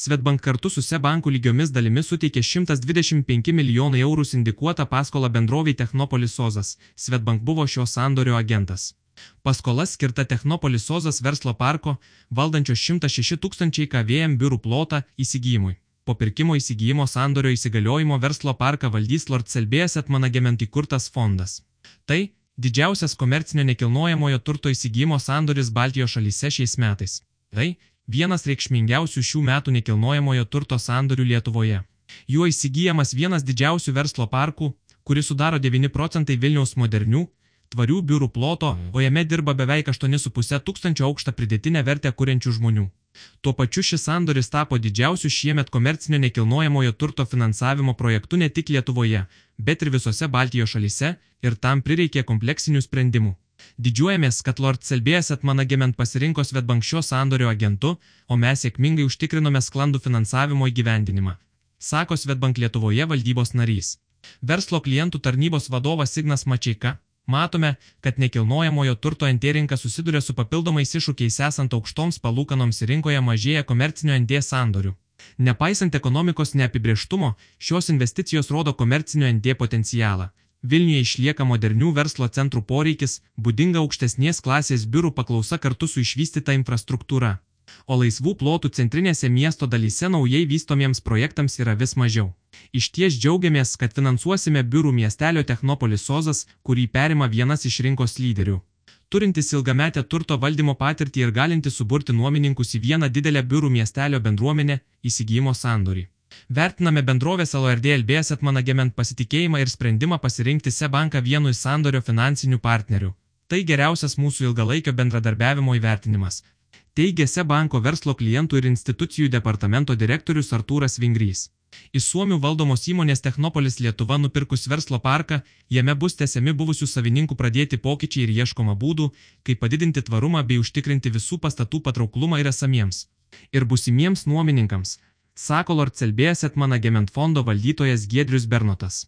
Svetbank kartu su Sebankų lygiomis dalimis suteikė 125 milijonai eurų sindikuotą paskolą bendroviai Technopolis Ozas. Svetbank buvo šio sandorio agentas. Paskola skirta Technopolis Ozas verslo parko, valdančio 106 tūkstančiai KVM biurų plotą įsigijimui. Po pirkimo įsigijimo sandorio įsigaliojimo verslo parką valdys Lord Selbėjas atmanagement įkurtas fondas. Tai didžiausias komercinio nekilnojamojo turto įsigijimo sandoris Baltijos šalyse šiais metais. Tai vienas reikšmingiausių šių metų nekilnojamojo turto sandorių Lietuvoje. Juo įsigijamas vienas didžiausių verslo parkų, kuris sudaro 9 procentai Vilniaus modernių, tvarių biurų ploto, o jame dirba beveik 8,5 tūkstančio aukštą pridėtinę vertę kuriančių žmonių. Tuo pačiu šis sandoris tapo didžiausiu šiemet komercinio nekilnojamojo turto finansavimo projektu ne tik Lietuvoje, bet ir visose Baltijos šalyse ir tam prireikė kompleksinių sprendimų. Didžiuojamės, kad Lord Selbėjas atmanagement pasirinko Svetbank šio sandorio agentu, o mes sėkmingai užtikrinome sklandų finansavimo įgyvendinimą. Sako Svetbank Lietuvoje valdybos narys. Verslo klientų tarnybos vadovas Signas Mačiaika, matome, kad nekilnojamojo turto NT rinka susiduria su papildomais iššūkiais esant aukštoms palūkanoms rinkoje mažėja komercinio NT sandorių. Nepaisant ekonomikos neapibrieštumo, šios investicijos rodo komercinio NT potencialą. Vilniuje išlieka modernių verslo centrų poreikis, būdinga aukštesnės klasės biurų paklausa kartu su išvystyta infrastruktūra. O laisvų plotų centrinėse miesto dalyse naujai vystomiems projektams yra vis mažiau. Iš ties džiaugiamės, kad finansuosime biurų miestelio Technopolis Sozas, kurį perima vienas iš rinkos lyderių. Turintis ilgametę turto valdymo patirtį ir galinti suburti nuomininkus į vieną didelę biurų miestelio bendruomenę įsigijimo sandorį. Vertiname bendrovės LRD LBS atmanagement pasitikėjimą ir sprendimą pasirinkti SE banką vienu iš sandorio finansinių partnerių. Tai geriausias mūsų ilgalaikio bendradarbiavimo įvertinimas. Teigia SE banko verslo klientų ir institucijų departamento direktorius Artūras Vingrys. Iš Suomių valdomos įmonės Technopolis Lietuva nupirkus verslo parką, jame bus tęsiami buvusių savininkų pradėti pokyčiai ir ieškoma būdų, kaip padidinti tvarumą bei užtikrinti visų pastatų patrauklumą ir esamiems. Ir busimiems nuomininkams sako Lord Celbėjas Etmanagement fondo valdytojas Giedrius Bernotas.